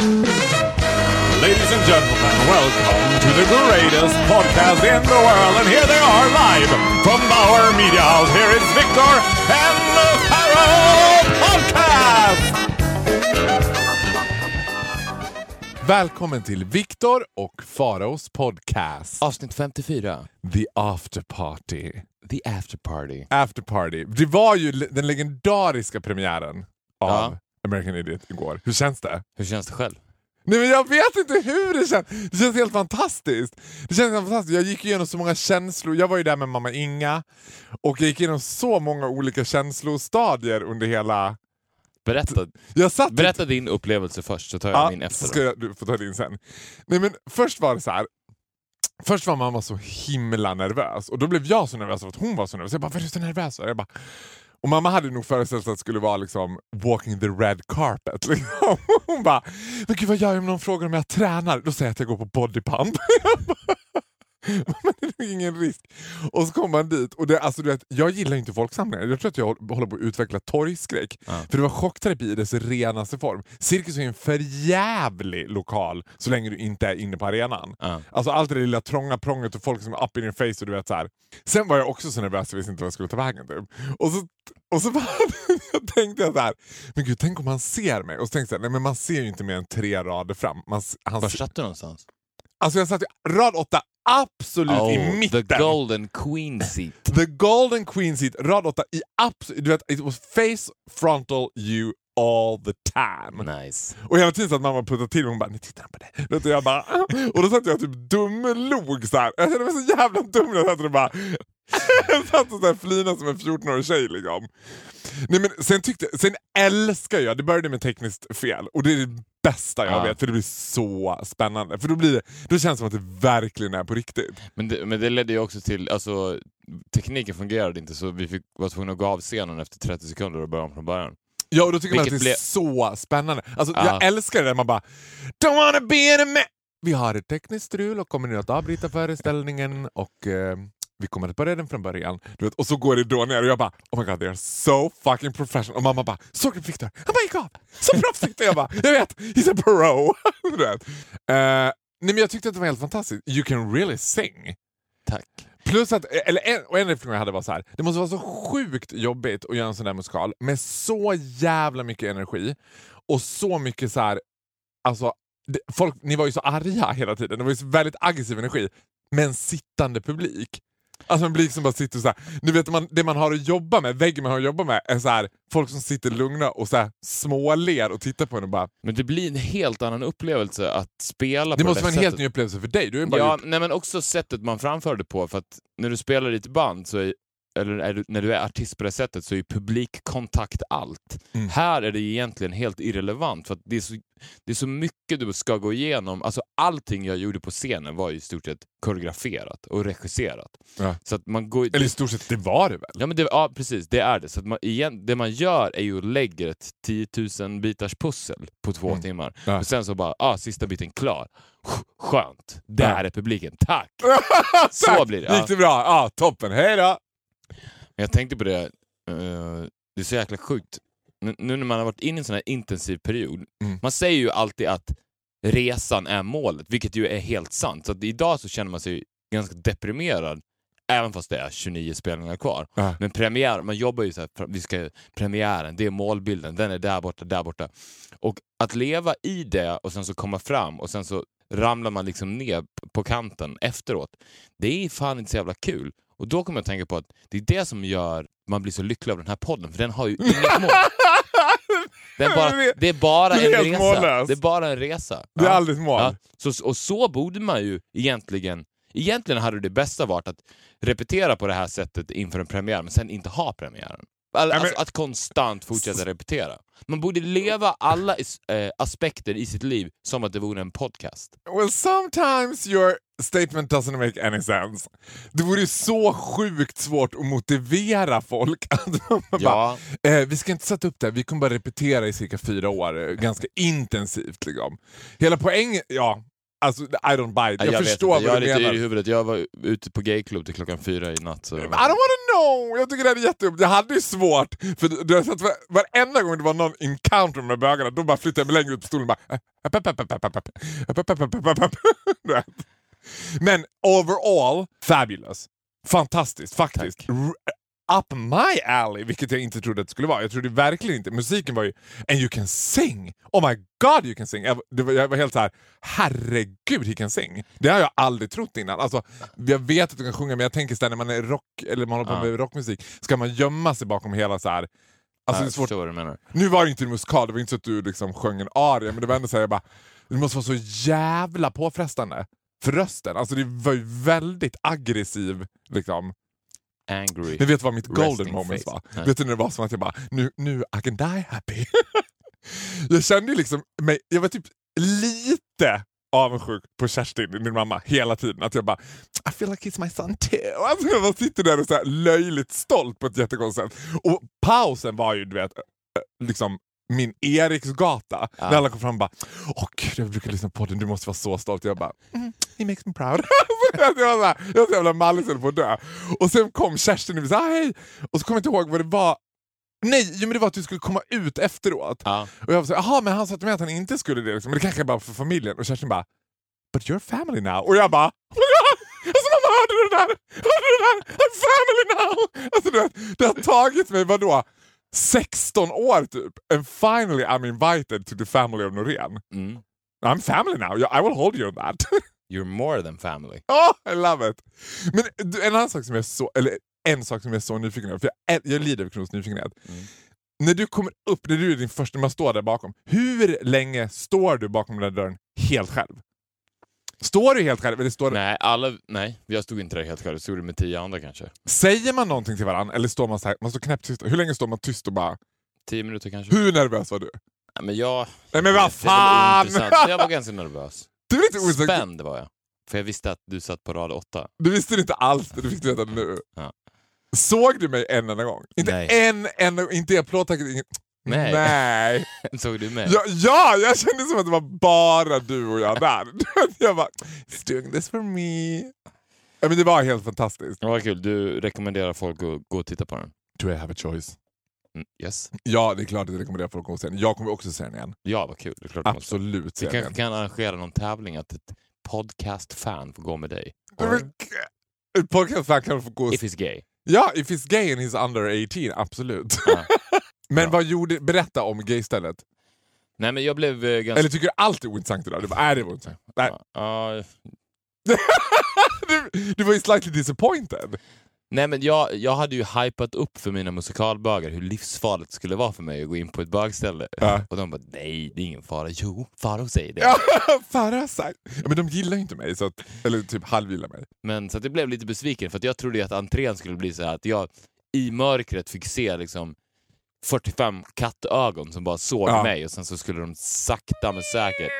Ladies and gentlemen, welcome to the greatest podcast in the world. And here they are live from Bauer Media House. Here is Victor and the Pharaoh Podcast! Välkommen till Viktor och Faraos podcast. Avsnitt 54. The After Party. The After Party. After Party. Det var ju den legendariska premiären av Ja. American Idiot igår. Hur känns det? Hur känns det själv? Nej men jag vet inte hur det känns. Det känns helt fantastiskt. Det känns helt fantastiskt. Jag gick igenom så många känslor. Jag var ju där med mamma Inga och jag gick igenom så många olika känslostadier under hela... Berätta, Jag satt berätta din upplevelse först så tar jag Ja, min efter. ska jag, du får ta din sen. Nej, men först var det så här. Först var mamma så himla nervös och då blev jag så nervös för att hon var så nervös. Jag bara, varför är du så nervös? Och, jag bara, och mamma hade nog föreställt sig att det skulle vara liksom walking the red carpet. Liksom. Hon bara, men gud vad gör jag om någon frågar om jag tränar? Då säger jag att jag går på bodypump. Det är ingen risk. Och så kommer man dit och det, alltså, du vet, jag gillar inte folksamlingar. Jag tror att jag håller på att utveckla torgskräck. Ja. För det var chockterapi i dess renaste form. Cirkus är en förjävlig lokal så länge du inte är inne på arenan. Ja. Alltså allt det där lilla trånga prånget och folk som är up in your face. Och du vet, så här. Sen var jag också så nervös jag visste inte vad jag skulle ta vägen. Typ. Och så, och så bara, jag tänkte jag så här, men gud tänk om han ser mig. Och så tänkte jag, nej men man ser ju inte mer än tre rader fram. Man, han, Var satt du någonstans? alltså jag satt i rad åtta, absolut i Oh, mitten. the golden queen seat. The golden queen seat, rad 8 i absolut, du vet, it was face frontal you all the time. Nice. Och hela tiden så att mamma puttade till mig och hon bara, nu tittar han på dig. Du, jag bara, och då satt jag typ dumlog så här. Jag kände mig så jävla dum när jag satt och bara jag satt och så här som en 14-årig tjej liksom. Nej, men sen, tyckte, sen älskar jag, det började med tekniskt fel och det är det bästa jag Ja. vet för det blir så spännande. För då, blir det, då känns det som att det verkligen är på riktigt. Men det, men det ledde ju också till, alltså tekniken fungerade inte så vi fick, var tvungna att gå av scenen efter 30 sekunder och börja om från början. Ja, och då tycker man att det Vilket är så spännande. Alltså, Ja. Jag älskar det där man bara Don't wanna be in a ma-" Vi har ett tekniskt strul och kommer nu att avbryta föreställningen och eh, vi kommer att börja den från början. Du vet, och så går det då ner och jag bara Oh my god, they are so fucking professional. Och mamma bara Såg du Victor? Han bara gick av! Så proffsigt! Jag bara Jag vet, he's a pro! du vet. Eh, nej, men jag tyckte att det var helt fantastiskt. You can really sing. Tack. Plus att, eller en, och en reflektion jag hade var så här. det måste vara så sjukt jobbigt att göra en sån där musikal med så jävla mycket energi och så mycket så här, alltså, folk, ni var ju så arga hela tiden, det var ju så väldigt aggressiv energi, med en sittande publik. Alltså en publik som bara sitter så här. Ni vet, man, det man har att jobba med, väggen man har att jobba med, är så här, folk som sitter lugna och så här, småler och tittar på en och bara... Men det blir en helt annan upplevelse att spela Det på måste det vara en sättet. helt ny upplevelse för dig. Du är bara Ja, gjort, nej, men också sättet man framför det på. För att när du spelar i ett band, så är, eller du, när du är artist på det sättet, så är ju publikkontakt allt. Mm. Här är det egentligen helt irrelevant, för det är, så, det är så mycket du ska gå igenom. Alltså allting jag gjorde på scenen var ju i stort sett koreograferat och regisserat. Ja. Så att man går... eller i stort sett, det var det väl? Ja, men det, ja precis, det är det. Så att man, igen, det man gör är ju att lägga ett 10 000 bitars pussel på två Mm. timmar. Ja. Och sen så bara, ah, sista biten klar. Skönt, där Ja. är publiken. Tack! Så Tack! blir det. Gick det bra? Ja, toppen. Hej då! Jag tänkte på det, eh, det är så jäkla sjukt. Nu när man har varit inne i en sån här intensiv period, Mm. man säger ju alltid att resan är målet, vilket ju är helt sant. Så idag så känner man sig ganska deprimerad, även fast det är 29 spelningar kvar. Ja. Men premiär, man jobbar ju så här, vi ska, premiären, det är målbilden, den är där borta, där borta. Och att leva i det och sen så komma fram och sen så ramlar man liksom ner på kanten efteråt. Det är fan inte så jävla kul. Och då kommer jag att tänka på att det är det som gör man blir så lycklig av den här podden, för den har ju inget mål. Bara, det är bara Du är en helt resa. mållös. Det är bara en resa. Det är Ja. aldrig ett mål. Ja, så, och så borde man ju egentligen... Egentligen hade det bästa varit att repetera på det här sättet inför en premiär, men sen inte ha premiären. All, men- alltså att konstant fortsätta repetera. Man borde leva alla is, eh, aspekter i sitt liv som att det vore en podcast. Well, sometimes your statement doesn't make any sense. Det vore ju så sjukt svårt att motivera folk. Man bara, Ja, eh, vi ska inte sätta upp det, vi kommer bara repetera i cirka fyra år, eh, ganska intensivt. Liksom. Hela poängen, ja, Alltså, I don't buy it. Jag, vet förstår jag vad är du lite menar. yr i huvudet. Jag var ute på gayklubb till klockan fyra i natt. Så... I don't wanna know! Jag tycker det är jättejobbigt. Jag hade ju svårt, för du har sett var- varenda gång det var någon encounter med bögarna, då bara flyttade jag mig längre ut på stolen och bara... Men overall, fabulous. Fantastiskt faktiskt. Eh, up my alley, vilket jag inte trodde att det skulle vara. Jag trodde verkligen inte. Musiken var ju... And you can sing! Oh my god you can sing! Jag, var, jag var helt så här, herregud he can sing! Det har jag aldrig trott innan. Alltså, jag vet att du kan sjunga men jag tänker så här, när man är rock, eller man håller på med ja. rockmusik, ska man gömma sig bakom hela så här, Alltså, det är svårt. du menar. Nu var det inte en musikal, det var inte så att du liksom sjöng en aria, men det var ändå såhär... det måste vara så jävla påfrestande för rösten. Alltså det var ju väldigt aggressiv liksom. Angry. Men vet du vad mitt golden face. var? Nej. Vet du när det var som att jag bara, nu, nu I can die happy. jag kände ju liksom mig, jag var typ lite avundsjuk på Kerstin, min mamma, hela tiden. Att jag bara, I feel like he's my son too. Alltså jag bara sitter där och så löjligt stolt på ett jättekonstigt sätt. Och pausen var ju, du vet, liksom min Eriksgata. Ja. När alla kom fram och bara, åh gud jag brukar lyssna på den, du måste vara så stolt. Jag bara, mm, he makes me proud. jag, var så jävla mallig så jag på att dö. Och sen kom Kerstin och sa hej. Och så kommer jag inte ihåg vad det var. Nej, jo, men det var att du skulle komma ut efteråt. Ja. Och jag var så jaha men han sa till mig att han inte skulle det. Liksom. Men det kanske är bara för familjen. Och Kerstin bara, but you're family now. Och jag bara, alltså mamma hörde du det där? Hörde du det där? I'm family now! Alltså, du vet, det har tagit mig, vadå? 16 år typ. And finally I'm invited to the family of Norén. Mm. I'm family now, I will hold you on that. You're more than family. Oh, I love it! Men en annan sak som jag är så, eller en sak som jag är så nyfiken på, för jag, jag lider av Kronos nyfikenhet. Mm. När du kommer upp, när du är din första, man står där bakom, hur länge står du bakom den där dörren helt själv? Står du helt själv eller står du, Nej, alla, nej, jag stod inte där helt själv. Jag stod med tio andra kanske. säger man någonting till varandra eller står man så här, man står knäpptyst? Hur länge står man tyst och bara, Tio minuter kanske. hur nervös var du? Nej, men jag... Nej men vad Det fan! Jag var ganska nervös. Du, inte osäker. Spänd var jag. För jag visste att du satt på rad åtta. du visste det inte alls, du fick veta det nu. Ja. Såg du mig en enda gång? Inte Nej. en enda inte applådtacket, inget. Nej. Nej. Såg du mig? Ja, ja, jag kände som att det var bara du och jag där. jag bara, he's doing this for me. Ja, men det var helt fantastiskt. Var kul. Du rekommenderar folk att gå och titta på den? Do I have a choice? Mm, yes. Ja, det är klart att jag rekommenderar folk att gå och se den. Jag kommer också se den igen. Ja, vad kul. Det är klart. Absolut Vi kanske kan arrangera någon tävling att ett podcast-fan får gå med dig. Podcastfan kan få gå If he's gay. Ja, if he's gay and he's under 18, absolut. Ja. Men Bra. vad gjorde, berätta om gaystället. Nej, men jag blev eh, ganska... Eller tycker du allt är ointressant idag? Du bara, nej det var ointressant. Nej. Ja, du, du var ju slightly disappointed. Nej men jag, jag hade ju hypat upp för mina musikalbögar hur livsfarligt det skulle vara för mig att gå in på ett bögställe. Ja. Och de bara, nej det är ingen fara. Jo, Faro säger det. Ja, sagt. Ja, men de gillar ju inte mig, så att, eller typ halvgillar mig. Men så att jag blev lite besviken för att jag trodde att entrén skulle bli så här att jag i mörkret fick se liksom 45 kattögon som bara såg Ja. mig och sen så skulle de sakta men säkert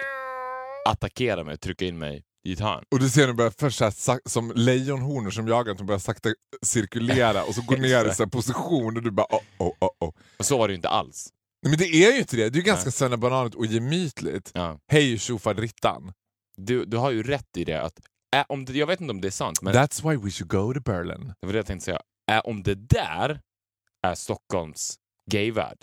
attackera mig och trycka in mig i ett hörn. Och du ser dem börja först här, som lejonhornor som jagar, de börjar sakta cirkulera och så går ner i så position och du bara oh, oh, oh, oh. Och så var det ju inte alls. Nej, men det är ju inte det, det är ju ganska Nej. sönderbananigt och gemytligt. Ja. Hej tjofaderittan. Du, du har ju rätt i det. Att, äh, om det, jag vet inte om det är sant, men That's why we should go to Berlin. det var det jag tänkte säga. Äh, om det där är Stockholms gayvärld,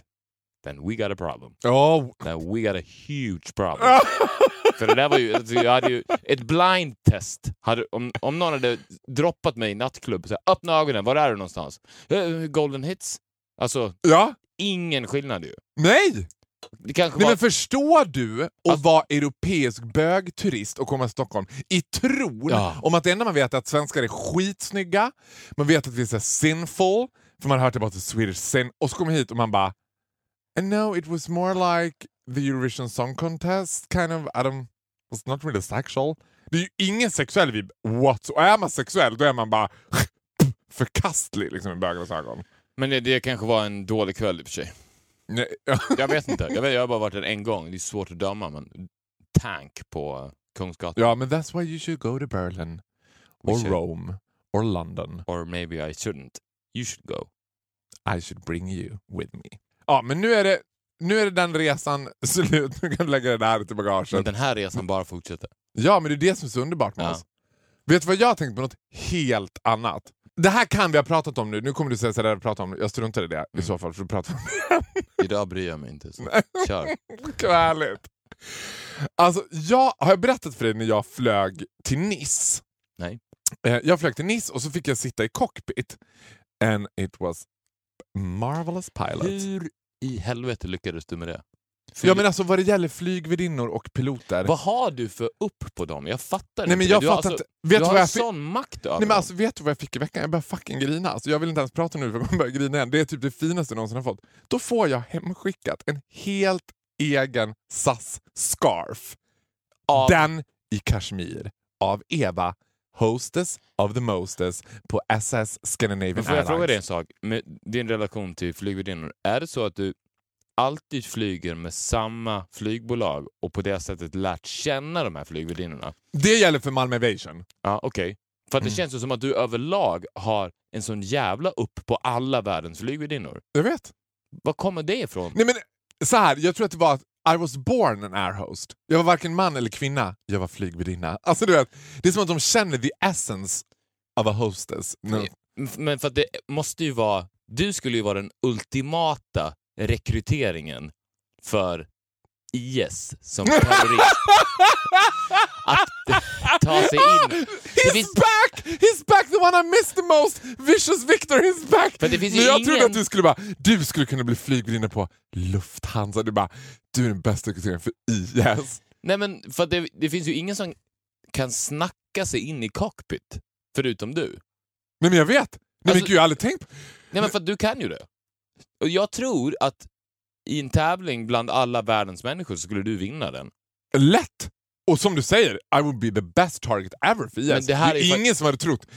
then we got a problem. Oh. Then we got a huge problem. För det där var ju, alltså, jag hade ju ett blind test. Hade, om, om någon hade droppat mig i nattklubb, så här, öppna ögonen, var är du någonstans? Eh, Golden hits. Alltså, ja, ingen skillnad ju. nej! Det kanske Nej var... men förstår du att Alltså- vara europeisk bögturist och komma till Stockholm i tron Ja. om att det enda man vet är att svenskar är skitsnygga, man vet att vi är så sinful, för man har hört about the Swedish sin, och så kommer hit och man bara And no, it was more like the Eurovision Song Contest, kind of, don't, was not really sexual. Det är ju ingen sexuell vibb what Och är man sexuell då är man bara förkastlig liksom, i bögarnas ögon. Men det, det kanske var en dålig kväll i och för sig. Nej, Jag vet inte. Jag, vet, jag har bara varit där en gång. Det är svårt att döma, men Tank på Kungsgatan. ja, men that's why you should go to Berlin. We Or should. Rome. Or London. Or maybe I shouldn't. You should go. I should bring you with me. Ja, men nu är det, nu är det den resan slut. Nu kan du lägga det där till Men bagaget. den här resan bara fortsätter. Ja, men det är det som är så underbart med Ja. oss. Vet du vad jag har tänkt på? Något helt annat. Det här kan vi ha pratat om nu. Nu kommer du säga sådär, prata om det. jag struntar i det i så fall. För att prata om det. Idag bryr jag mig inte. Så. Kör. Härligt. Alltså, jag, har jag berättat för dig när jag flög till Nice? Nej. Eh, Jag flög till Nice och så fick jag sitta i cockpit. And it was marvelous pilot. Hur i helvete lyckades du med det? Ja men alltså vad det gäller flygvärdinnor och piloter. Vad har du för upp på dem? Jag fattar Nej inte. men jag du har fattar alltså, inte. Vet du har jag fick? sån makt över Nej, men alltså, vet du vad jag fick i veckan? Jag börjar fucking grina. Alltså, jag vill inte ens prata nu för jag kommer börja grina igen. Det är typ det finaste jag någonsin har fått. Då får jag hemskickat en helt egen SAS-scarf. Av- Den i kashmir av Eva, hostess of the mostess på SS Scandinavian Men får jag Airlines. fråga dig en sak? Med din relation till flygvärdinnor, är det så att du alltid flyger med samma flygbolag och på det sättet lärt känna de här flygvärdinnorna? Det gäller för Malmö Aviation. Ja, okej. För att det Mm. känns ju som att du överlag har en sån jävla upp på alla världens flygvärdinnor. Jag vet. Var kommer det ifrån? Nej, men, så här, jag tror att det var I was born an air host. Jag var varken man eller kvinna, jag var flygvärdinna. Alltså, du vet, det är som att de känner the essence of a hostess. No. Men för det måste ju vara... Du skulle ju vara den ultimata rekryteringen för IS som terrorist. Att ta sig in. He's finns- back! He's back! The one I missed the most! Vicious Victor, he's back! Men jag ingen- trodde att du skulle bara, du skulle kunna bli flygvärdinna på Lufthansa. Du bara, du är den bästa rekryteringen för IS. Nej men för det, det finns ju ingen som kan snacka sig in i cockpit, förutom du. Nej men jag vet! Nej, men Alltså- gud, jag har aldrig tänkt på... Nej men för du kan ju det. Och jag tror att i en tävling bland alla världens människor skulle du vinna den. Lätt! Och som du säger, I would be the best target ever för IS. Men det här det är är ingen som hade trott...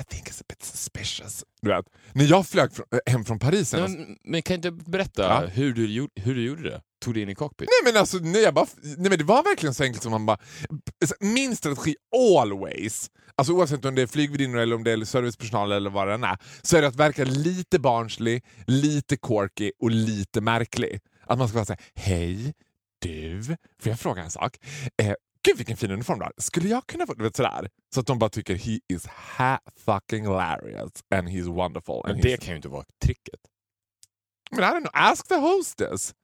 I think it's a bit suspicious. Du vet, när jag flög från, äh, hem från Paris men, men kan inte berätta Ja. hur, du, gjorde- hur du gjorde det? Tog dig in i cockpit? Nej men alltså, nej, jag bara, nej men det var verkligen så enkelt som man bara... Min strategi always, alltså oavsett om det är flygvärdinnor eller om det är servicepersonal eller vad det än är, så är det att verka lite barnslig, lite quirky och lite märklig. Att man ska vara säga hej, du, får jag fråga en sak? Eh, Gud vilken fin uniform du har. Skulle jag kunna få... Du vet sådär. Så att de bara tycker he is ha fucking hilarious and he's wonderful. And Men he's det kan ju inte vara tricket. men I don't know, ask the hostess.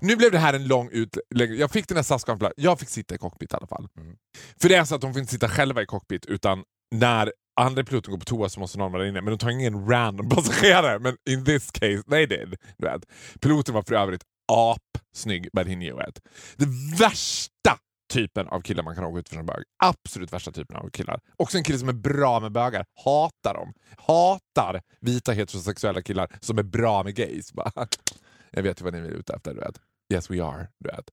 Nu blev det här en lång utläggning. Jag fick den här SAS-konferensen. Jag fick sitta i cockpit i alla fall. Mm. För det är så att de får inte sitta själva i cockpit utan när andra piloten går på toa så måste någon vara inne. Men de tar ingen random passagerare. Men in this case, they did. Du vet. Piloten var för övrigt apsnygg, but he knew it. Det värsta typen av killar man kan åka ut för som bög. Absolut värsta typen av killar. Också en kille som är bra med bögar. Hatar dem. Hatar vita heterosexuella killar som är bra med gays. Bara, Jag vet ju vad ni är ute efter. Du vet. Yes we are. Du vet.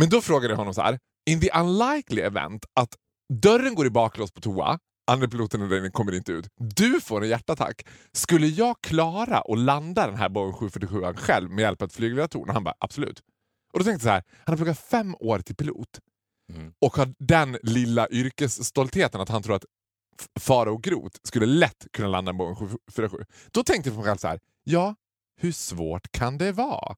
Men då frågade jag honom så här. In the unlikely event att dörren går i baklås på toa, andra piloten och den kommer inte ut, du får en hjärtattack. Skulle jag klara att landa den här Boeing 747 själv med hjälp av ett flygledartorn? Han bara absolut. Och då tänkte jag så här, han har pluggat fem år till pilot Mm. och har den lilla yrkesstoltheten att han tror att F- Farao Groth skulle lätt kunna landa en Boeing 747. Då tänkte jag på mig själv så här, ja, hur svårt kan det vara?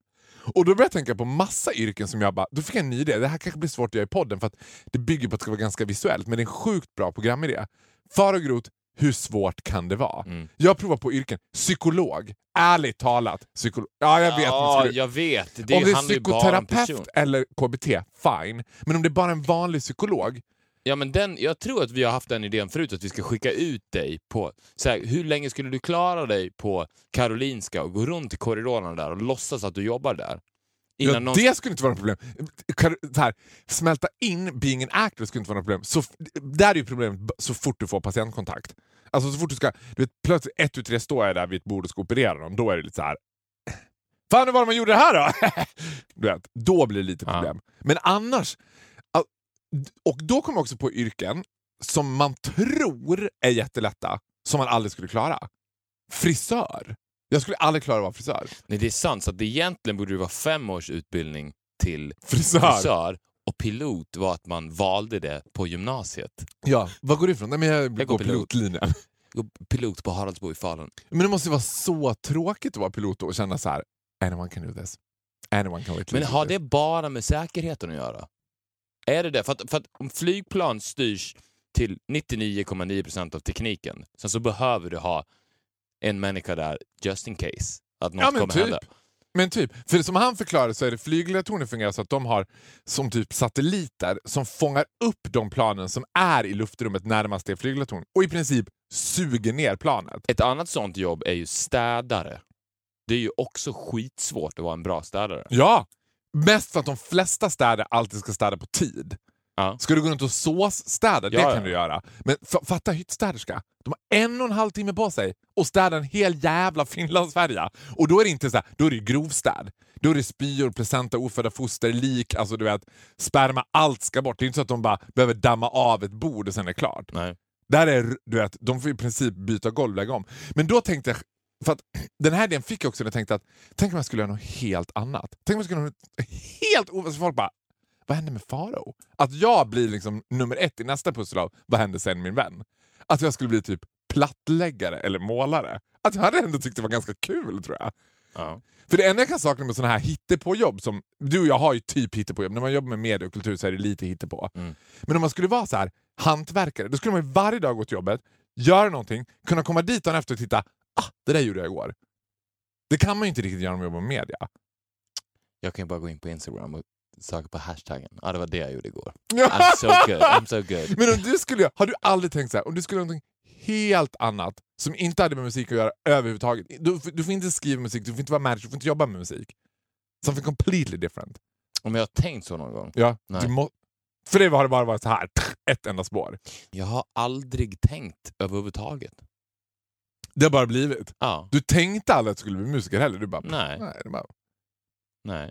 Och då började jag tänka på massa yrken som jag bara, då fick jag en ny idé. Det här kanske blir svårt att göra i podden för att det bygger på att det ska vara ganska visuellt, men det är en sjukt bra programidé. Farao Groth, hur svårt kan det vara? Mm. Jag provar på yrken. Psykolog. Ärligt talat. Psykolog. Ja, jag vet. ja, jag vet. Det om det är psykoterapeut eller KBT, fine. Men om det är bara en vanlig psykolog, Ja, men den, jag tror att vi har haft den idén förut, att vi ska skicka ut dig på... Så här, hur länge skulle du klara dig på Karolinska och gå runt i korridorerna där och låtsas att du jobbar där? Ja, någon... det skulle inte vara något problem. Så här, smälta in being an actor skulle inte vara något problem. Så, där är ju problemet så fort du får patientkontakt. Alltså så fort du ska, du vet, plötsligt ett, tu, tre står jag där vid ett bord och ska operera dem, då är det lite så här. Fan hur var det man gjorde det här då? du vet, då blir det lite Ja. problem. Men annars, och då kommer jag också på yrken som man tror är jättelätta, som man aldrig skulle klara. Frisör. Jag skulle aldrig klara att vara frisör. Nej, det är sant. Så att det egentligen borde det vara fem års utbildning till Frisör. frisör och pilot var att man valde det på gymnasiet. Ja, vad går du ifrån? Nej, men jag, Jag går går pilot. pilotlinjen. Och Pilot på Haraldsbo i Falun. Men det måste vara så tråkigt att vara pilot och känna så här: anyone can do this. Anyone can Men literally har do det this. bara med säkerheten att göra? Är det det? För att, för att om flygplan styrs till 99,9% av tekniken, sen så behöver du ha en människa där just in case att något Ja, kommer typ. hända. Men typ, för som han förklarar så är det flygledartornen fungerar så att de har som typ satelliter som fångar upp de planen som är i luftrummet närmast det flygledartornet och i princip suger ner planet. Ett annat sånt jobb är ju städare. Det är ju också skitsvårt att vara en bra städare. Ja! Mest för att de flesta städer alltid ska städa på tid. Ja. Ska du gå runt och såsstäda, det Ja, kan ja. du göra. Men fatta hyttstäderska. De har en och en halv timme på sig och städa en hel jävla Finlandsfärja. Och då är det inte så här, då är det grovstäd. Då är det spyor, placenta, ofödda foster, lik, alltså du vet, sperma, allt ska bort. Det är inte så att de bara behöver damma av ett bord och sen är det klart. Nej. Där är, du vet, de får i princip byta golv, lägga om. Men då tänkte jag, för att den här idén fick jag också när jag tänkte att tänk om jag skulle göra något helt annat. Tänk om jag skulle göra något helt oväntat. Folk bara, vad händer med Faro? Att jag blir liksom nummer ett i nästa pussel av vad händer sen min vän? Att jag skulle bli typ plattläggare eller målare. Att jag hade ändå tyckt det var ganska kul tror jag. Ja. För det enda jag kan sakna med såna här hittepåjobb, som du och jag har ju typ hittepåjobb, när man jobbar med media och kultur så är det lite hittepå. Mm. Men om man skulle vara så här hantverkare, då skulle man ju varje dag gå till jobbet, göra någonting, kunna komma dit dagen efter och titta, ah, det där gjorde jag igår. Det kan man ju inte riktigt göra om man jobbar med media. Jag kan ju bara gå in på Instagram och söka på hashtaggen. Ja, det var det jag gjorde igår. I'm so good, I'm so good. Men om du skulle, har du aldrig tänkt så här, om du skulle göra någonting helt annat som inte hade med musik att göra överhuvudtaget. Du, du får inte skriva musik, du får inte vara manager, du får inte jobba med musik. Something completely different. Om jag har tänkt så någon gång? Ja, Nej. du må, för det har det bara varit så här, ett enda spår. Jag har aldrig tänkt överhuvudtaget. Det har bara blivit. Ja, Du tänkte aldrig att du skulle bli musiker heller? Du bara, Nej. nej bara, nej.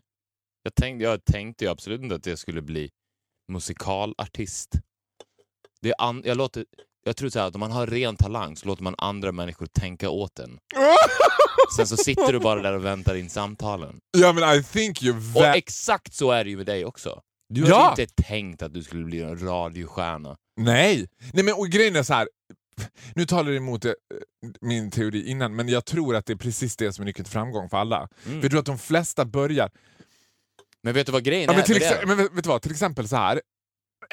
Jag tänkte, jag tänkte ju absolut inte att jag skulle bli musikalartist. Det an, jag, låter, jag tror så här att om man har ren talang så låter man andra människor tänka åt en. Sen så sitter du bara där och väntar in samtalen. ja men I think you're Och exakt så är det ju med dig också. Du har Ja. inte tänkt att du skulle bli en radiostjärna. Nej! Nej men och grejen är så här. Nu talar du emot eh, min teori innan, men jag tror att det är precis det som är nyckeln till framgång för alla. Mm. För jag tror att de flesta börjar... Men vet du vad grejen Ja, är men till, med det? exe- men vet, vet du vad, till exempel så här.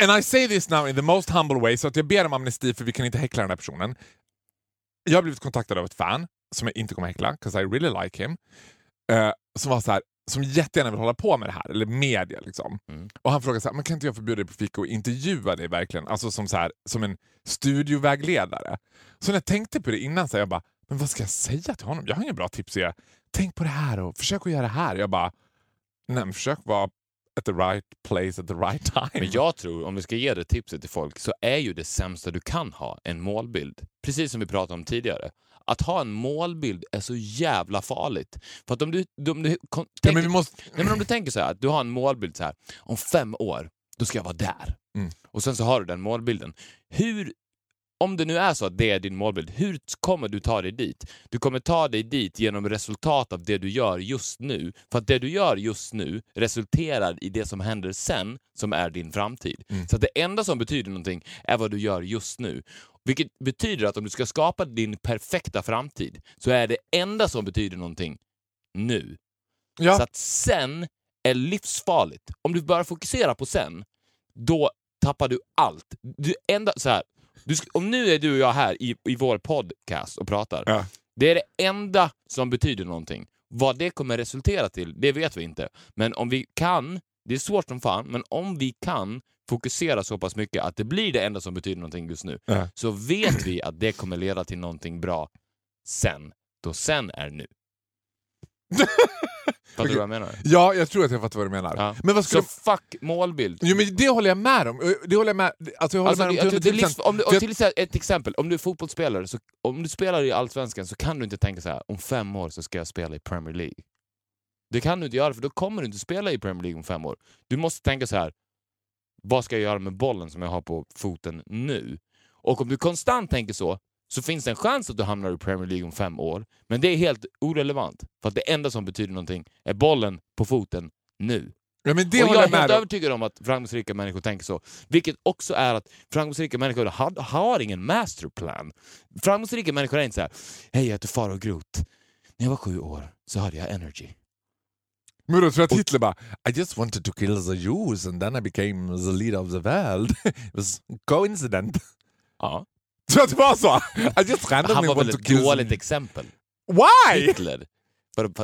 And I say this now in the most humble way, så att jag ber om amnesti för vi kan inte häckla den här personen. Jag har blivit kontaktad av ett fan som jag inte kommer häckla, 'cause I really like him. eh, som var så här, som jättegärna vill hålla på med det här, eller media liksom. Mm. Och han frågade så här, men kan inte jag få bjuda dig på fika och intervjua dig verkligen? Alltså som, så här, som en studiovägledare. Så när jag tänkte på det innan så här, jag bara, men vad ska jag säga till honom? Jag har inga bra tips. Jag, Tänk på det här och försök att göra det här. Jag bara, nej men försök vara at the right place at the right time. Men jag tror, om vi ska ge det tipset till folk, så är ju det sämsta du kan ha en målbild. Precis som vi pratade om tidigare. Att ha en målbild är så jävla farligt. För att om du, om du ja, tänker, men vi måste... nej, men om du tänker så här, att du har en målbild så här, om fem år, då ska jag vara där. Mm. Och sen så har du den målbilden. Hur, om det nu är så att det är din målbild, hur kommer du ta dig dit? Du kommer ta dig dit genom resultat av det du gör just nu. För att det du gör just nu resulterar i det som händer sen, som är din framtid. Mm. Så att det enda som betyder någonting är vad du gör just nu. Vilket betyder att om du ska skapa din perfekta framtid så är det enda som betyder någonting nu. Ja. Så att sen är livsfarligt. Om du börjar fokusera på sen, då tappar du allt. Du, enda, så här, du, om nu är du och jag här i, i vår podcast och pratar. Ja. Det är det enda som betyder någonting. Vad det kommer resultera till, det vet vi inte. Men om vi kan, det är svårt som fan, men om vi kan fokusera så pass mycket att det blir det enda som betyder någonting just nu, Ja. så vet vi att det kommer leda till någonting bra sen. Då sen är nu. Fattar du vad jag menar? ja, jag tror att jag fattar vad du menar. Ja. Men vad skulle... Så fuck målbild. Jo, men det håller jag med om. Det håller jag med, alltså jag håller Alltså, med om det, till det, det, 110%. livs- om du, om till exempel- ett exempel, om du är fotbollsspelare, så, om du spelar i Allsvenskan så kan du inte tänka så här: om fem år så ska jag spela i Premier League. Det kan du inte göra, för då kommer du inte spela i Premier League om fem år. Du måste tänka så här: vad ska jag göra med bollen som jag har på foten nu? Och om du konstant tänker så, så finns det en chans att du hamnar i Premier League om fem år, men det är helt orelevant. För att det enda som betyder någonting är bollen på foten nu. Ja, men det och jag är helt med övertygad om att framgångsrika människor tänker så. Vilket också är att framgångsrika människor har, har ingen masterplan. Framgångsrika människor är inte så här, hej jag heter Farao Groth. När jag var sju år så hade jag energy. Men då tror jag att Hitler bara I just wanted to kill the Jews and then I became the leader of the world. It was coincident. Ja. Tror att det var så? I just randomly Han var väl ett dåligt exempel. Why? Hitler.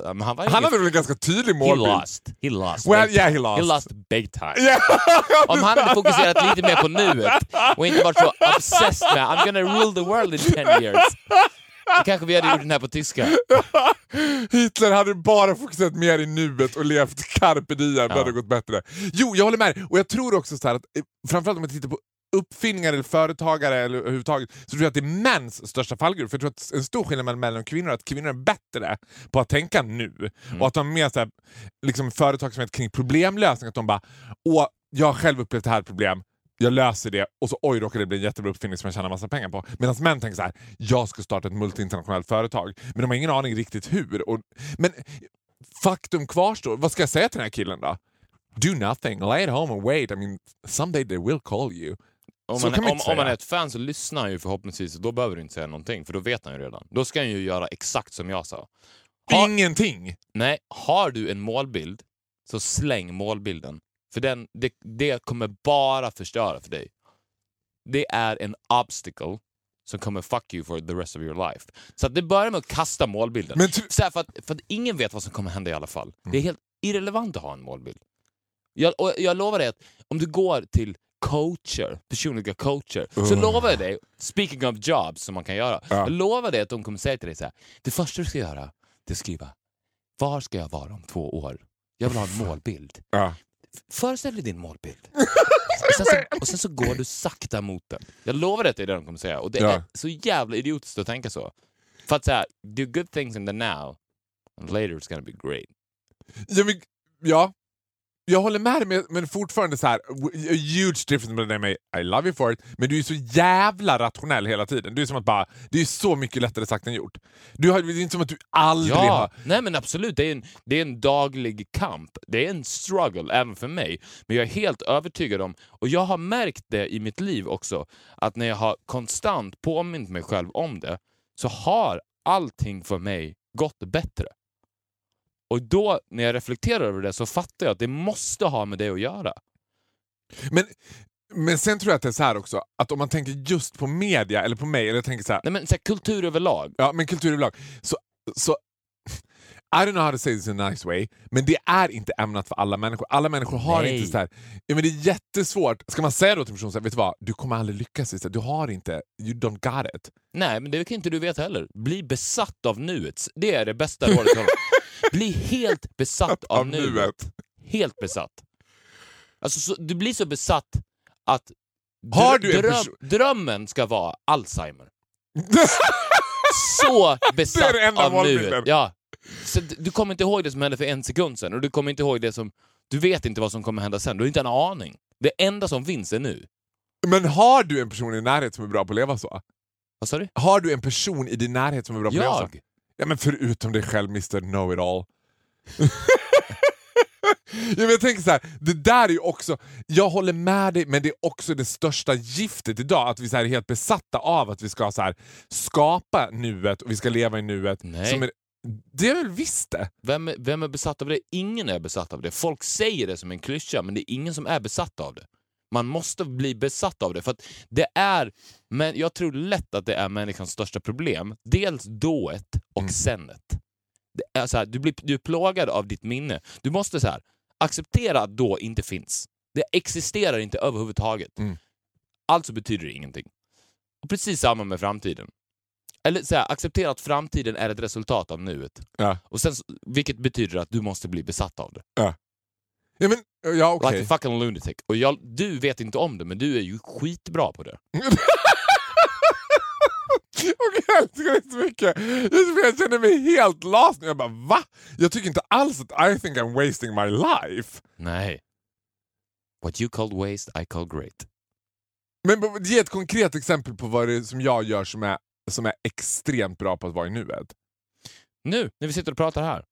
Han var Han hade väl en ganska tydlig He målbild? lost. He lost. Well, yeah, he lost. He lost big time. Yeah. Om han hade fokuserat lite mer på nuet och inte varit så obsessed med I'm gonna rule the world in 10 years. Då kanske vi hade gjort den här på tyska. Hitler hade bara fokuserat mer i nuet och levt carpe diem, det hade gått bättre. Jo, jag håller med. Och jag tror också så att, eh, framförallt om man tittar på uppfinningar eller företagare eller överhuvudtaget, så tror jag att det är mäns största fallgrupp. För jag tror att en stor skillnad mellan män och kvinnor är att kvinnor är bättre på att tänka nu. Och att de har mer så här, liksom företagsamhet kring problemlösning. Att de bara, åh, jag har själv upplevt det här problem, jag löser det och så oj råkar det bli en jättebra uppfinning som jag tjänar massa pengar på. Medan män tänker så här, jag ska starta ett multinationellt företag. Men de har ingen aning riktigt hur. Och, men faktum kvarstår, vad ska jag säga till den här killen då? Do nothing, lay at home and wait. I mean, someday they will call you. Om man, om, om man är ett fan så lyssnar han ju förhoppningsvis och då behöver du inte säga någonting för då vet han ju redan. Då ska han ju göra exakt som jag sa. Har- Ingenting! Nej, har du en målbild så släng målbilden. För den, det, det kommer bara förstöra för dig. Det är en obstacle som kommer fuck you for the rest of your life. Så det börjar med att kasta målbilden. Men tr- Så här, för, att, för att ingen vet vad som kommer hända i alla fall. Det är helt irrelevant att ha en målbild. Jag, jag lovar dig att om du går till coacher, personliga coacher, så lovar jag dig, speaking of jobs som man kan göra, jag lovar dig att de kommer säga till dig så här, det första du ska göra, det är att skriva, var ska jag vara om två år? Jag vill ha en målbild. Ja. Föreställ dig din målbild. Och sen, så, och sen så går du sakta mot den. Jag lovar dig att det är det de kommer säga. Och det Ja. är så jävla idiotiskt att tänka så. För att säga, do good things in the now, and later it's gonna be great. Ja, men, ja. Jag håller med dig, men, fortfarande så här, a huge difference mellan dig och mig. I love you for it. Men du är så jävla rationell hela tiden. Du är som att bara, det är så mycket lättare sagt än gjort. Du har, det är inte som att du aldrig Ja, har... nej men absolut. Det är, en, det är en daglig kamp. Det är en struggle även för mig. Men jag är helt övertygad om, och jag har märkt det i mitt liv också, att när jag har konstant påmint mig själv om det, så har allting för mig gått bättre. Och då, när jag reflekterar över det, så fattar jag att det måste ha med det att göra. Men, men sen tror jag att det är så här också, att om man tänker just på media, eller på mig, eller jag tänker så här, Nej men så här, kultur överlag. ja men kultur överlag, så, så I don't know how to say this in a nice way, men det är inte ämnat för alla människor. Alla människor har Nej. inte så här, ja, men det är jättesvårt. Ska man säga då till en person så här, vet du vad, du kommer aldrig lyckas. Du har inte, you don't got it. Nej, men det kan inte du veta heller. Bli besatt av nuet. Det är det bästa rådet. Bli helt besatt av, Av nuet. nuet. Helt besatt. Alltså, så, du blir så besatt att Har du dröm, drömmen ska vara Alzheimer. Så besatt av nuet. Ja. Så du kommer inte ihåg det som hände för en sekund sedan och du kommer inte ihåg det som... Du vet inte vad som kommer hända sen. Du har inte en aning. Det enda som finns är nu. Men har du en person i närhet som är bra på att leva så? Vad sa du? Har du en person i din närhet som är bra på att leva så? Jag? Ja men förutom dig själv Mr Know-It-All. ja, men jag tänker så här, det där är ju också, jag håller med dig men det är också det största giftet idag att vi så här är helt besatta av att vi ska så här, skapa nuet och vi ska leva i nuet. Nej. Som är, det är väl visst det? Vem, är- vem är besatt av det? Ingen är besatt av det. Folk säger det som en klyscha, men det är ingen som är besatt av det. Man måste bli besatt av det, för det är, men jag tror lätt att det är människans största problem. Dels dået och Mm. senet. Det är så här, du, blir, du är plågad av ditt minne. Du måste så här, acceptera att då inte finns. Det existerar inte överhuvudtaget. Mm. Alltså betyder det ingenting. Och precis samma med framtiden. Eller så här, acceptera att framtiden är ett resultat av nuet. Ja. Och sen, vilket betyder att du måste bli besatt av det. Ja, men, ja okej. Like a fucking lunatic. Och jag, du vet inte om det, men du är ju skitbra på det. Och jag älskar det så mycket. Jag känner mig helt lost nu. Jag bara va? Jag tycker inte alls att I think I'm wasting my life. Nej. What you called waste, I call great. Men ge ett konkret exempel på vad det är som jag gör som är, som är extremt bra på att vara i nuet. Nu, när vi sitter och pratar här.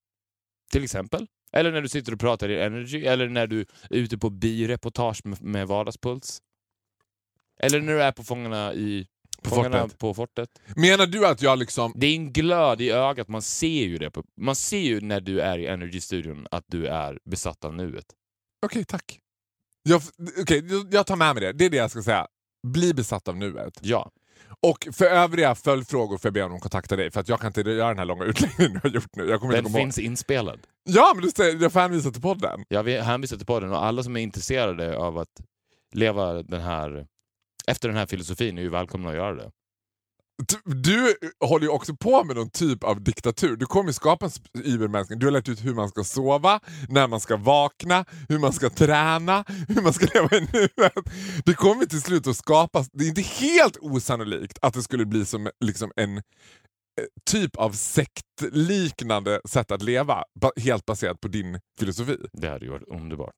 Till exempel. Eller när du sitter och pratar i Energy, eller när du är ute på bireportage med, med Vardagspuls. Eller när du är på Fångarna i... På Fångarna fortet. på fortet. Menar du att jag liksom... Det är en glöd i ögat, man ser ju det. På, man ser ju när du är i Energy-studion att du är besatt av nuet. Okej, tack. Jag, okej, jag tar med mig det. Det är det jag ska säga. Bli besatt av nuet. Ja. Och för övriga följdfrågor får jag be om att kontakta dig för att jag kan inte göra den här långa utläggningen du har gjort nu. Jag kommer Den inte finns inspelad. ihåg. Ja, men du jag får hänvisa till podden. Jag vill hänvisa till podden och alla som är intresserade av att leva den här efter den här filosofin är ju välkomna att göra det. Du, håller ju också på med någon typ av diktatur. Du kommer skapa en übermänsklig. Du har lärt ut hur man ska sova, när man ska vakna, hur man ska träna, hur man ska leva i nuet. Det kommer till slut att skapas. Det är inte helt osannolikt att det skulle bli som liksom en eh, typ av sektliknande sätt att leva, helt baserat på din filosofi. Det hade ju varit underbart.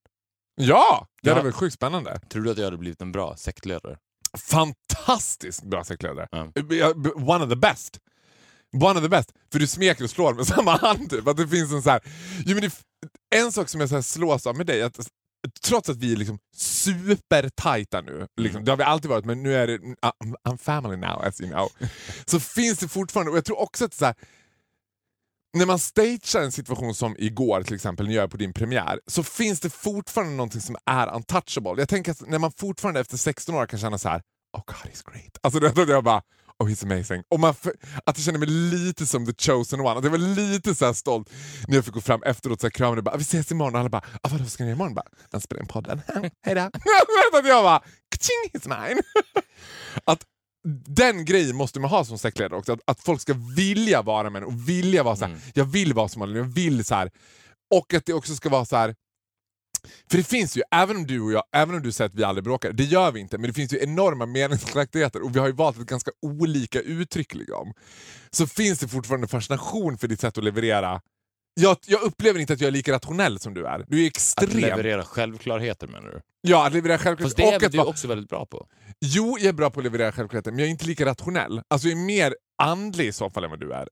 Ja, det hade Ja. varit sjukt spännande. Tror du att jag hade blivit en bra sektledare? Fantastiskt bra sektledare. Ja. One of the best. One of the best. För du smeker och slår med samma hand. Typ. Att det finns en så här, jo, men det, en sak som jag så här slås av med dig, att trots att vi är liksom supertajta nu, liksom, det har vi alltid varit, men nu är det I'm, I'm family now as you know. så finns det fortfarande, och jag tror också att så här, när man stagear en situation som igår till exempel, när jag är på din premiär, så finns det fortfarande någonting som är untouchable. Jag tänker att när man fortfarande efter 16 år kan känna så här: oh god he's great. Alltså det, att jag bara, oh he's amazing. Och man, att jag känner mig lite som the chosen one. Att jag var lite så här stolt när jag fick gå fram efteråt och krama och bara, vi ses imorgon. Och alla bara, ah, vadå ska ni göra imorgon? Bara, jag spelar in podden. Hejdå. att jag bara, kaching he's mine. att den grejen måste man ha som sektledare också. Att, att folk ska vilja vara med och vilja vara så här, jag vill vara som alla, jag vill så här. Och att det också ska vara så här. För det finns ju, även om du och jag, även om du säger att vi aldrig bråkar, det gör vi inte, men det finns ju enorma meningsskiljaktigheter och vi har ju valt ett ganska olika uttryck. Liksom. Så finns det fortfarande fascination för ditt sätt att leverera. Jag, jag upplever inte att jag är lika rationell som du är. Du är Att extrem. leverera självklärheter menar du? Ja, att leverera självklart. Fast det är att du vara- också väldigt bra på? Jo, jag är bra på att leverera självklarheter, men jag är inte lika rationell. Alltså jag är mer andlig i så fall än vad du är.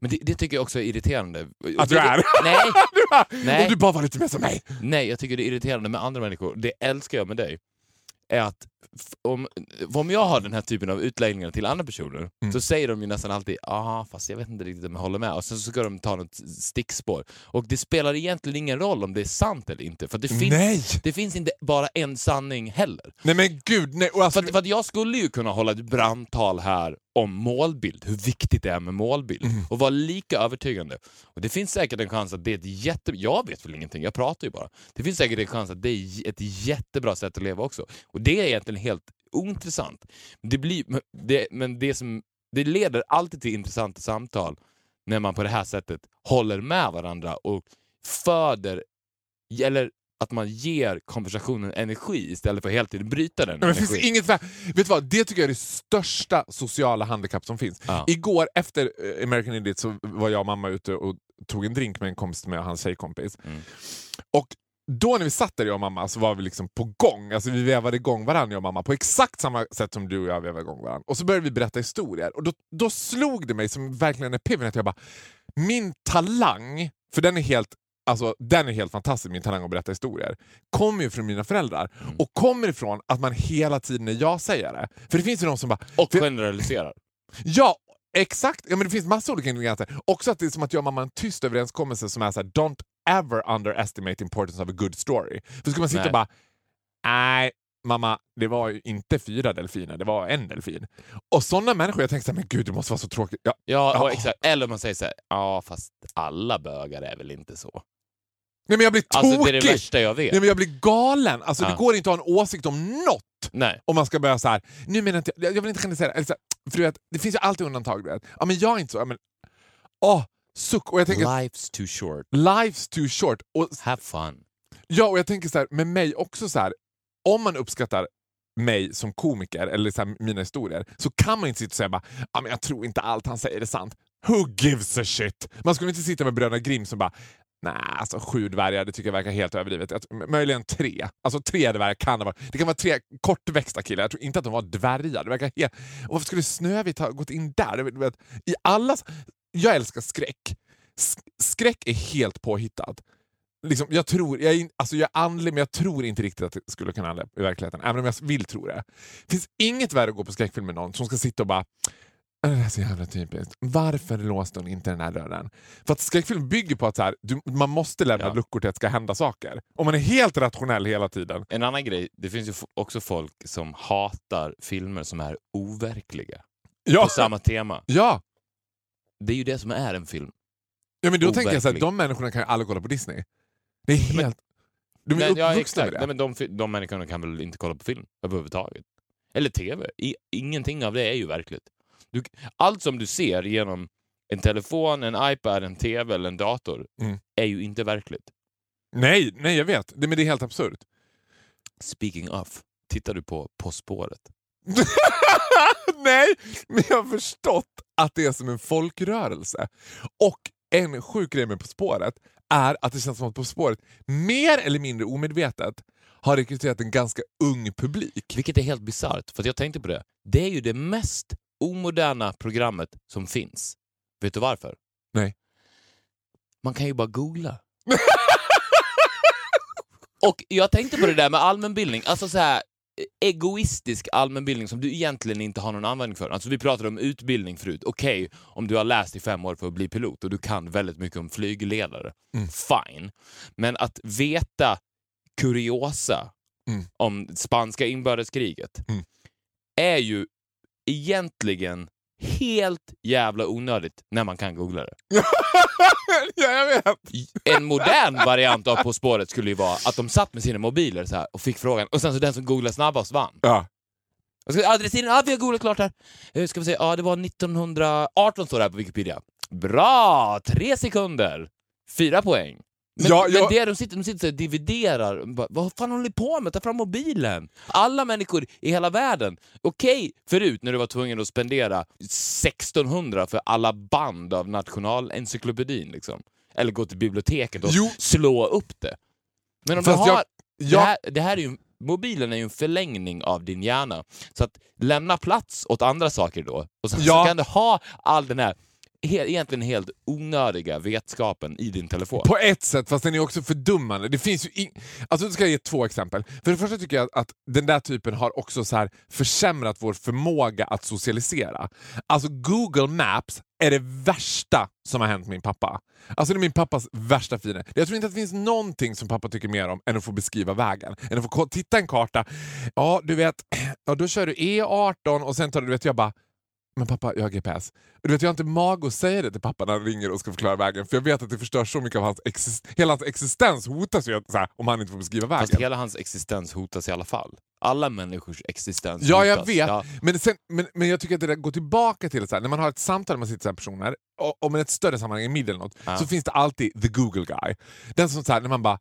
Men det, det tycker jag också är irriterande. Att du är? Nej, Du bara, Nej. Om du bara var lite mer som mig. nej, jag tycker det är irriterande med andra människor. Det älskar jag med dig. Är att om, om jag har den här typen av utläggningar till andra personer Mm. så säger de ju nästan alltid ja fast jag vet inte riktigt om jag håller med och sen så ska de ta något stickspår. Och det spelar egentligen ingen roll om det är sant eller inte för det finns, Nej! det finns inte bara en sanning heller. Nej men gud, nej. Alltså, För, att, för att jag skulle ju kunna hålla ett brandtal här om målbild, hur viktigt det är med målbild Mm. och vara lika övertygande. Och Det finns säkert en chans att det är ett jätte... Jag vet väl ingenting, jag pratar ju bara. Det finns säkert en chans att det är ett jättebra sätt att leva också. Och det är egentligen helt ointressant. Det, blir, men det, men det, som, det leder alltid till intressanta samtal när man på det här sättet håller med varandra och föder, eller att man ger konversationen energi istället för att hela tiden bryta den men det finns inget Vet du vad? Det tycker jag är det största sociala handikapp som finns. Ja. Igår efter eh, American Idiot så var jag och mamma ute och tog en drink med en kompis med hans tjejkompis. Mm. Och då när vi satt där jag och mamma så var vi liksom på gång. Alltså vi vevade igång varandra jag och mamma på exakt samma sätt som du och jag vevade igång varandra. Och så började vi berätta historier. Och då, då slog det mig som verkligen en epiphany att jag bara, min talang, för den är helt Alltså, den är helt fantastisk, min talang att berätta historier. Kommer ju från mina föräldrar. Och kommer ifrån att man hela tiden är ja-sägare. För det finns ju de som bara... Och generaliserar. Ja, exakt! Ja, men det finns massa olika ingredienser. Också att det är som att jag och mamma har en tyst överenskommelse som är så här: don't ever underestimate importance of a good story. För ska man sitta Nej. och bara, nej mamma, det var ju inte fyra delfiner, det var en delfin. Och sådana människor, jag tänkte så här, men gud det måste vara så tråkigt. Ja, Ja, Ja. exakt. Eller om man säger så här, ja fast alla bögar är väl inte så. nej men jag blir Alltså tokig! det är det värsta jag vet. nej, men jag blir galen! Alltså, Det Ja. går inte att ha en åsikt om något Nej. om man ska börja så här. nu menar inte, jag vill inte generalisera, eller så här, för du vet, det finns ju alltid undantag. Du vet. Ja, men jag är inte så, ja, men, åh, suck! Och jag tänker, Life's too short. life's too short. Och Have fun. Ja, och jag tänker så här, med mig också så här, om man uppskattar mig som komiker eller så här, mina historier så kan man inte sitta och säga bara, ah, men jag tror inte allt han säger är sant. Who gives a shit? Man skulle inte sitta med Bröderna Grimm som bara Nej, alltså sju dvärgar det tycker jag verkar helt överdrivet. Möjligen tre. Alltså tre dvärgar kan det vara. Det kan vara tre kortväxta killar. Jag tror inte att de var dvärgar. Det verkar helt... Och varför skulle Snövit ha gått in där? I allas... Jag älskar skräck. Skräck är helt påhittat. liksom, jag tror, jag är, alltså jag är andlig men jag tror inte riktigt att det skulle kunna hända i verkligheten. Även om jag vill tro det. Det finns inget värre att gå på skräckfilm med någon som ska sitta och bara "Äh, det här är så jävla typiskt. Varför låste hon inte den här dörren? För att skräckfilm bygger på att så här, du, man måste lämna Ja. luckor till att det ska hända saker. Om man är helt rationell hela tiden. En annan grej, det finns ju också folk som hatar filmer som är overkliga. Ja, På samma tema. ja. Det är ju det som är en film. ja men då tänker jag så Overklig. de människorna kan ju aldrig kolla på Disney. Det är helt... De är Nej, ja, uppvuxna exakt. med det. Nej, men de, de människorna kan väl inte kolla på film överhuvudtaget. Eller TV. I, ingenting av det är ju verkligt. Du, allt som du ser genom en telefon, en iPad, en TV eller en dator Mm. är ju inte verkligt. Nej, nej, jag vet. Det, men det är helt absurt. Speaking of, tittar du på På spåret? Nej, men jag har förstått att det är som en folkrörelse. Och en sjuk grej med På spåret är att det känns som att På spåret mer eller mindre omedvetet har rekryterat en ganska ung publik. Vilket är helt bisarrt, för att jag tänkte på det. Det är ju det mest omoderna programmet som finns. Vet du varför? Nej. Man kan ju bara googla. Och jag tänkte på det där med allmänbildning, alltså så här egoistisk allmänbildning som du egentligen inte har någon användning för. Alltså vi pratade om utbildning förut. Okej, om du har läst i fem år för att bli pilot och du kan väldigt mycket om flygledare, Mm. fine. Men att veta kuriosa Mm. om spanska inbördeskriget Mm. är ju egentligen helt jävla onödigt när man kan googla det. ja, jag vet. En modern variant av På spåret skulle ju vara att de satt med sina mobiler så och fick frågan och sen så den som googlade snabbast vann. Ja. Jag ska, adressinen, ja vi har googlat klart här. Eh, Ska vi se, ja det var 1918 står det här på Wikipedia. Bra! Tre sekunder! Fyra poäng. Men, Ja, men jag- det de sitter, de sitter och dividerar. Bara, Vad fan håller ni på med? Ta fram mobilen! Alla människor i hela världen. Okej, förut när du var tvungen att spendera 1600 för alla band av nationalencyklopedin liksom. Eller gå till biblioteket och Jo. slå upp det. Men om Fast du har... jag- Det, här, det här är ju, mobilen är ju en förlängning av din hjärna. Så att lämna plats åt andra saker då. Och sen Ja. så kan du ha all den här he, egentligen helt onödiga vetskapen i din telefon. På ett sätt, fast den är också fördummande. Det finns ju in... alltså, jag ska ge två exempel. För det första tycker jag att den där typen har också så här försämrat vår förmåga att socialisera. Alltså Google Maps är det värsta som har hänt min pappa. Alltså det är min pappas värsta fiende. Jag tror inte att det finns någonting som pappa tycker mer om än att få beskriva vägen. Än att få titta en karta. Ja, du vet, ja, då kör du E18 och sen tar du, du vet, jag bara men pappa, jag har GPS. Du vet, jag har inte mag att säga det till pappa när han ringer och ska förklara vägen. För jag vet att det förstör så mycket av hans exist hela hans existens hotas ju så här, om han inte får beskriva vägen. Fast hela hans existens hotas i alla fall. Alla människors existens Ja, jag hotas. vet. Ja. Men, sen, men, men jag tycker att det där går tillbaka till så här, när man har ett samtal med sitt personer, med ett större sammanhang, en middag eller något, Ja. så finns det alltid the Google guy. Den som så här, när man bara,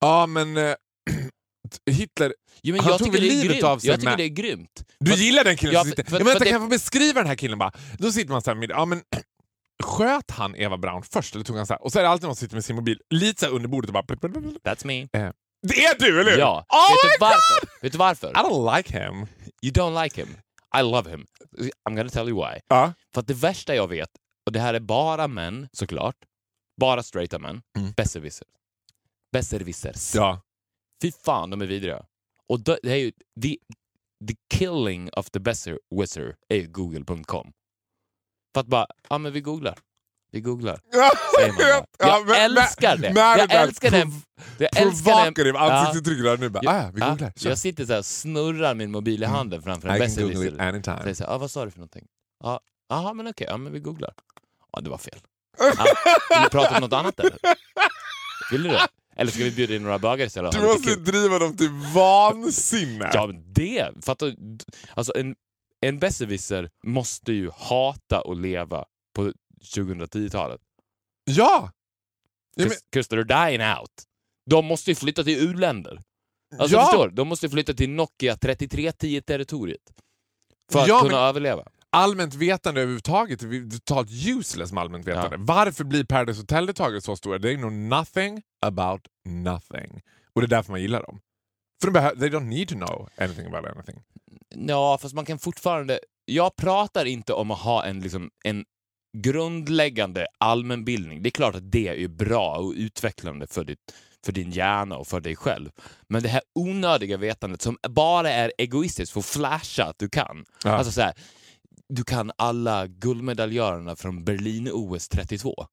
ja men eh, Hitler, Jo, Han jag tog tycker väl det är livet grymt. av sig Jag tycker med- det är grymt. du Fast- gillar den killen Ja, som sitter... för- för- ja, men vänta, för det- kan jag få beskriva den här killen bara? Då sitter man så här med, ja men sköt han Eva Braun först eller tog han så här? Och så är det alltid någon som sitter med sin mobil lite under bordet och bara... That's me. Det är du, eller hur? Ja. Oh Vet my du varför? Vet du varför? I don't like him. You don't like him. I love him. I'm gonna tell you why. Ja. För att det värsta jag vet, och det här är bara män såklart, bara straighta män, Mm. besserwisser. Besserwissers. ja. Fy fan, de är vidriga. Och det är ju, the, the killing of the besserwisser är ju google.com. För att bara, ja men vi googlar. Vi googlar. Säger man bara. Ja, Jag älskar det. Jag älskar den. Jag. Provocative ansiktsuttryck där nu. Bara, ah, vi Ja, googlar. Kör. jag sitter så här och snurrar min mobil i handen framför en I can google it besserwisser. anytime. Säger ah, vad sa du för någonting? Ja, Jaha, men okej, ja, men vi googlar. Ja, det var fel. Vill du prata om något annat eller? Vill du det? Eller ska vi bjuda in några bögar istället? Du måste driva dem till vansinne. Ja, men det! Fattar? Alltså en, en besserwisser måste ju hata att leva på 2010-talet. Ja! Ja, men, Because they're dying out. De måste ju flytta till u-länder. Alltså Ja. förstår? De måste flytta till Nokia 3310-territoriet. För att Ja, kunna men- överleva. Allmänt vetande överhuvudtaget är totalt useless med allmänt vetande. Varför blir Paradise Hotel-deltagare så stora? They know nothing about nothing. Och det är därför man gillar dem. För de they don't need to know anything about anything. Ja, fast man kan fortfarande... Jag pratar inte om att ha en, liksom, en grundläggande allmänbildning. Det är klart att det är bra och utvecklande för ditt, för din hjärna och för dig själv. Men det här onödiga vetandet som bara är egoistiskt för att flasha att du kan. Ja. Alltså så här, du kan alla guldmedaljörerna från Berlin-OS 32.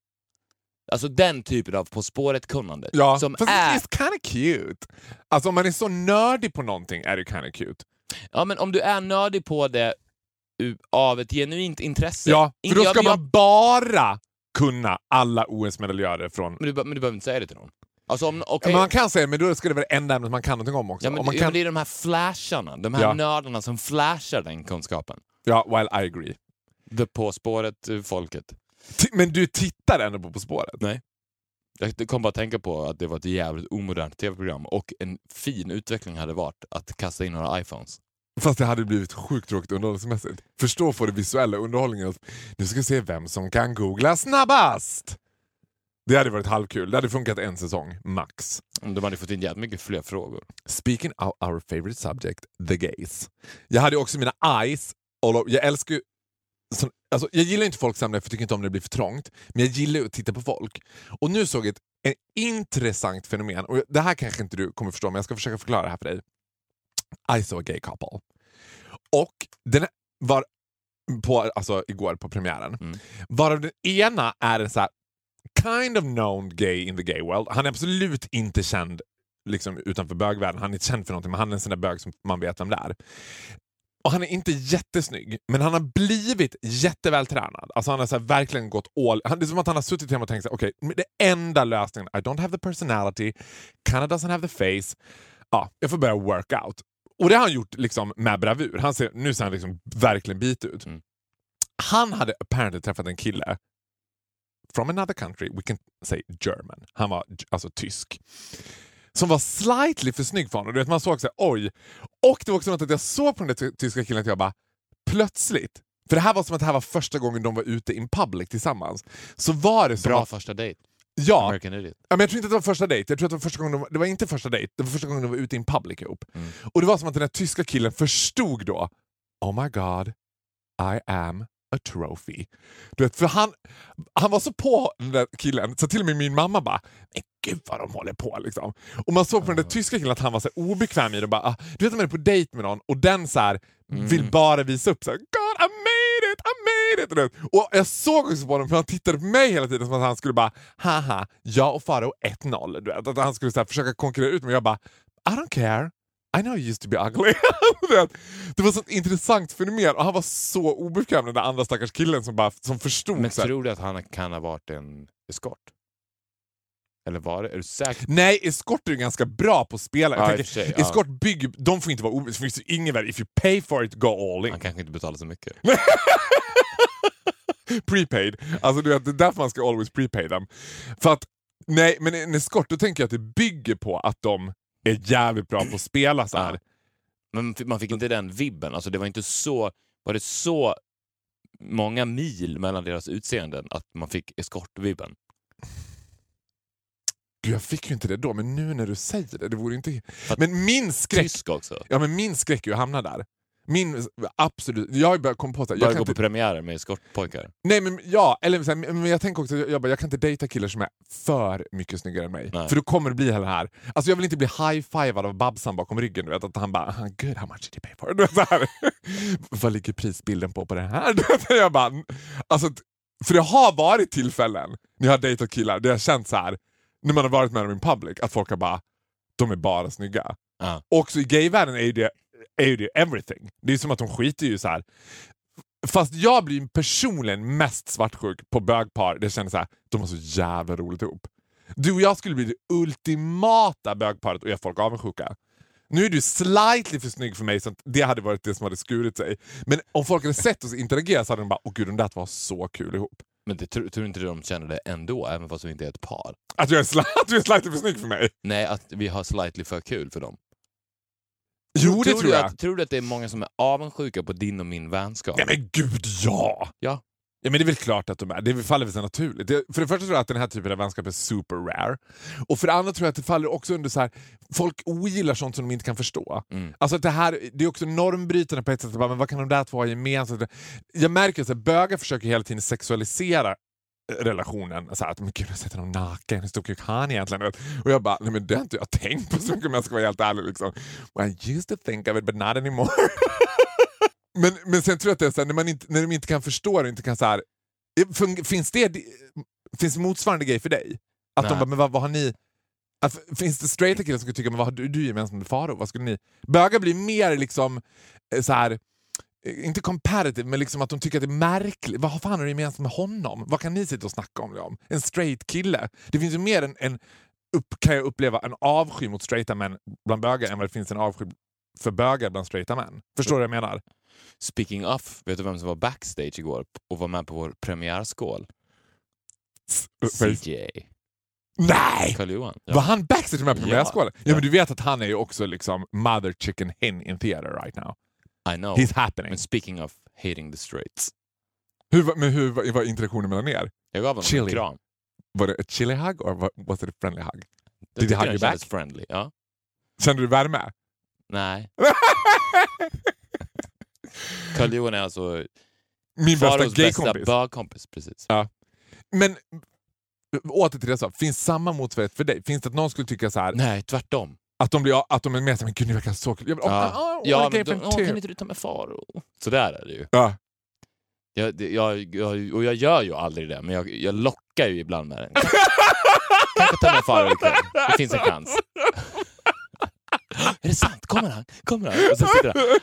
Alltså den typen av På spåret-kunnande. Ja, som fast är... it's kind of cute. Alltså om man är så nördig på någonting är det kind of cute. Ja, men om du är nördig på det av ett genuint intresse. Ja, för då jag- ska jag- man bara kunna alla OS-medaljörer från... Men du, men du behöver inte säga det till någon. Alltså om, men man kan säga men då ska det vara det enda ämnet man kan någonting om också. ja, men, Om man kan... det är de här flasharna, de här Ja. nördarna som flashar den kunskapen. Ja, well I agree. Det På spåret-folket. Ti- Men du tittar ändå på På spåret? Jag kom bara att tänka på att det var ett jävligt omodernt tv-program och en fin utveckling hade varit att kasta in några iPhones. Fast det hade blivit sjukt tråkigt underhållningsmässigt. Förstå för det visuella underhållningen. Nu ska vi se vem som kan googla snabbast! Det hade varit halvkul. Det hade funkat en säsong, max. De hade fått in jävligt mycket fler frågor. Speaking of our favorite subject, the gays. Jag hade också mina eyes all. Jag älskar ju... Alltså, jag gillar inte folk samlar för jag tycker inte om när det blir för trångt. Men jag gillar att titta på folk. Och nu såg jag ett en intressant fenomen. Och Det här kanske inte du kommer förstå, men jag ska försöka förklara det här för dig. I saw a gay couple. Och den var på, alltså igår på premiären. Mm. Varav den ena är en så här kind of known gay in the gay world. Han är absolut inte känd liksom, utanför bögvärlden. Han är inte känd för någonting, men han är en sån där bög som man vet vem det är. Och han är inte jättesnygg, men han har blivit jättevältränad. Alltså han har så verkligen gått all... Han, det är som att han har suttit hemma och tänkt okej, okay, det enda lösningen, I don't have the personality, Canada doesn't have the face, ja, jag får börja work out. Och det har han gjort liksom med bravur. Han ser, nu ser han liksom verkligen bit ut. Mm. Han hade apparently träffat en kille from another country, we can say German. Han var alltså tysk. Som var slightly för snygg för honom. Du vet, man såg så här, oj. Och det var också något att jag såg på den där ty- tyska killen att jag bara, plötsligt, för det här var som att det här var första gången de var ute in public tillsammans. Så var det som Bra att, första dejt. ja. Ja, men jag tror inte att det var första dejt. Jag tror att det var första gången de, det var inte första dejt, det var första gången de var ute in public ihop. Mm. Och det var som att den här tyska killen förstod då, oh my god, I am a trophy. Du vet, för han, han var så på den där killen så till och med min mamma bara, men gud vad de håller på liksom. Och man såg på den där tyska killen att han var så obekväm i det. och Bara, ah, du vet när man är på dejt med någon och den så här, vill bara visa upp så här, God I made it, I made it! Du vet. och jag såg också på honom för han tittade på mig hela tiden som att han skulle bara, haha, jag och Faro 1-0. Du vet, att han skulle så här, försöka konkurrera ut mig. Jag bara, I don't care. I know you used to be ugly. Vet, det var ett sånt intressant fenomen och han var så obekväm den där andra stackars killen som, bara, som förstod. Men så här, tror du att han kan ha varit en eskort? Eller var det? Är du säker? Nej, eskort är ju ganska bra på att spela. Ja, tänker, sig, ja. Eskort bygger, de får inte vara obekväma. Det finns ju ingen värde. If you pay for it, go all in. Han kanske inte betalar så mycket. Prepaid. Alltså du vet, det är därför man ska always prepay them. För att, nej, men en eskort, då tänker jag att det bygger på att de är jävligt bra på att spela så här. Men man fick inte den vibben. Alltså det var inte så... Var det så många mil mellan deras utseenden att man fick eskortvibben? Jag fick ju inte det då, men nu när du säger det, det vore inte... att- Men min skräck, Tysk också. ja, men min skräck är ju att hamna där. Min, absolut, jag komma på Bara kan gå på inte, premiärer med eskortpojkar. Nej men ja, eller så men jag tänker också, jag, bara, jag kan inte dejta killar som är för mycket snyggare än mig. Nej. För då kommer det bli hela det här. Alltså jag vill inte bli high-fivad av Babsan bakom ryggen. Du vet, att han bara "Ah, “Good, how much did you pay for it?” du vet, så här. Vad ligger prisbilden på på det här? Jag bara, alltså, för det har varit tillfällen när jag har dejtat killar där jag har känt så här när man har varit med dem in public, att folk har bara “de är bara snygga”. Ja. Också i gayvärlden är ju det, är ju det everything. Det är som att de skiter ju så här. Fast jag blir personligen mest svartsjuk på bögpar där jag känner så här, de har så jävla roligt ihop. Du och jag skulle bli det ultimata bögparet och göra folk avundsjuka. Nu är du slightly för snygg för mig så det hade varit det som hade skurit sig. Men om folk hade sett oss interagera så hade de bara åh gud de där var så kul ihop. Men det, tror, tror inte du de känner det ändå, även fast vi inte är ett par? Att du är, att du är slightly för snygg för mig? Nej, att vi har slightly för kul för dem. Jo det tror tror jag. Att, tror du att det är många som är avundsjuka på din och min vänskap? Nej men gud ja! Ja. Ja men det är väl klart att de är. Det faller väl sig naturligt. Det, för det första tror jag att den här typen av vänskap är super rare. Och för det andra tror jag att det faller också under så här. folk ogillar sånt som de inte kan förstå. Mm. Alltså att det här det är också normbrytande på ett sätt. Bara, Men vad kan de där två ha gemensamt? Jag märker att bögar försöker hela tiden sexualisera relationen. Så här, att men gud, har sett honom naken, hur stor kuk har han egentligen? Och jag bara, nej men det har inte jag tänkt på så mycket om jag ska vara helt ärlig. Liksom. Well, I used to think of it but not anymore. men, men sen tror jag att det är så här, när, man inte, när de inte kan förstå det, inte kan så här, fun- finns det finns motsvarande grej för dig? Att de Nej. bara, men vad, vad har ni? Att, finns det straighta killar som skulle tycka, men vad har du, du gemensamt med Faro? Vad skulle ni? Bögar blir mer liksom eh, så här eh, inte comparative, men liksom att de tycker att det är märkligt. Vad fan har du gemensamt med honom? Vad kan ni sitta och snacka om det om? En straight kille. Det finns ju mer en, en upp, kan jag uppleva, en avsky mot straighta män bland bögar än vad det finns en avsky för bögar bland straighta män. Förstår du vad jag menar? Speaking of, vet du vem som var backstage igår och var med på vår premiärskål? CJ. Nej! Karl Johan. Ja. Var han backstage med på premiärskålen? Ja. Ja. men du vet att han är ju också liksom mother chicken hen in theater right now. I know. He's happening. Men speaking of hating the straights. Hur, men hur var, var interaktionen mellan er? Jag gav honom Chili. en kram. Var det ett chili hug or was it a friendly hug? Did he hug you back? friendly. Ja. Kände du värme? Nej. Karl Johan är alltså Min Faros bästa bögkompis. Precis. Men åter till det sa, finns samma motsvarighet för dig? Finns det att någon skulle tycka så här, Nej, tvärtom. Att de, blir, att de är med sig, men gud ni verkar så kul. Jag vill, Ja, oh, oh, ja men då, too. kan inte du ta med Faro? Så där är det ju. Ja. Jag, jag, jag, och jag gör ju aldrig det, men jag, jag lockar ju ibland med den. Kanske ta med Faro ikväll. Det finns en chans. Är det sant? Kommer han? Kommer han? Och så sitter han.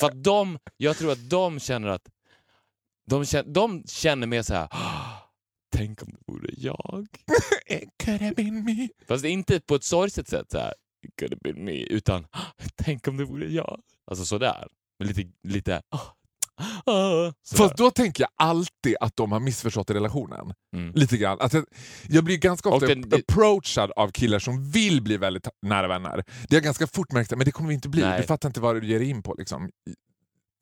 För att de, jag tror att de känner att de känner, de känner mer så här. "Ah, Tänk om det vore jag? It could have been me. Fast inte på ett sorgset sätt så här. It could have been me. Utan "Ah, tänk om det vore jag? Alltså sådär. Men lite, lite sådär. Fast då tänker jag alltid att de har missförstått relationen. Mm. Lite grann. Att jag, jag blir ganska ofta den- approachad av killar som vill bli väldigt nära vänner. Det är ganska fort märkt, men det kommer vi inte bli. Nej. Du fattar inte vad du ger in på. Liksom.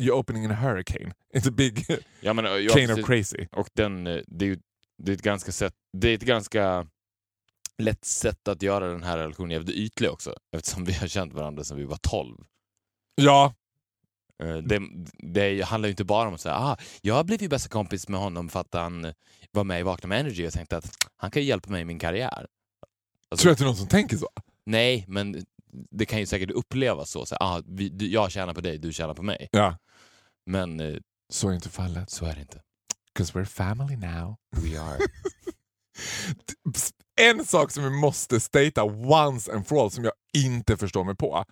You're opening in a hurricane. It's a big Ja, men, cane precis. of crazy. Och den, eh, det är ju det är ett ganska sätt, det är ett ganska lätt sätt att göra den här relationen jävligt ytlig också. Eftersom vi har känt varandra sedan vi var 12. Ja, Eh, Det, det handlar ju inte bara om att säga ah, jag har blivit bästa kompis med honom för att han var med i Vakna med Energy och tänkte att han kan ju hjälpa mig i min karriär. Alltså, tror du att det är någon som tänker så? Nej, men det kan ju säkert upplevas så. så ah, vi, jag tjänar på dig, du tjänar på mig. Ja. Men eh, Så är inte fallet. så är det inte. 'Cause we're family now. We are. En sak som vi måste stata once and for all som jag inte förstår mig på.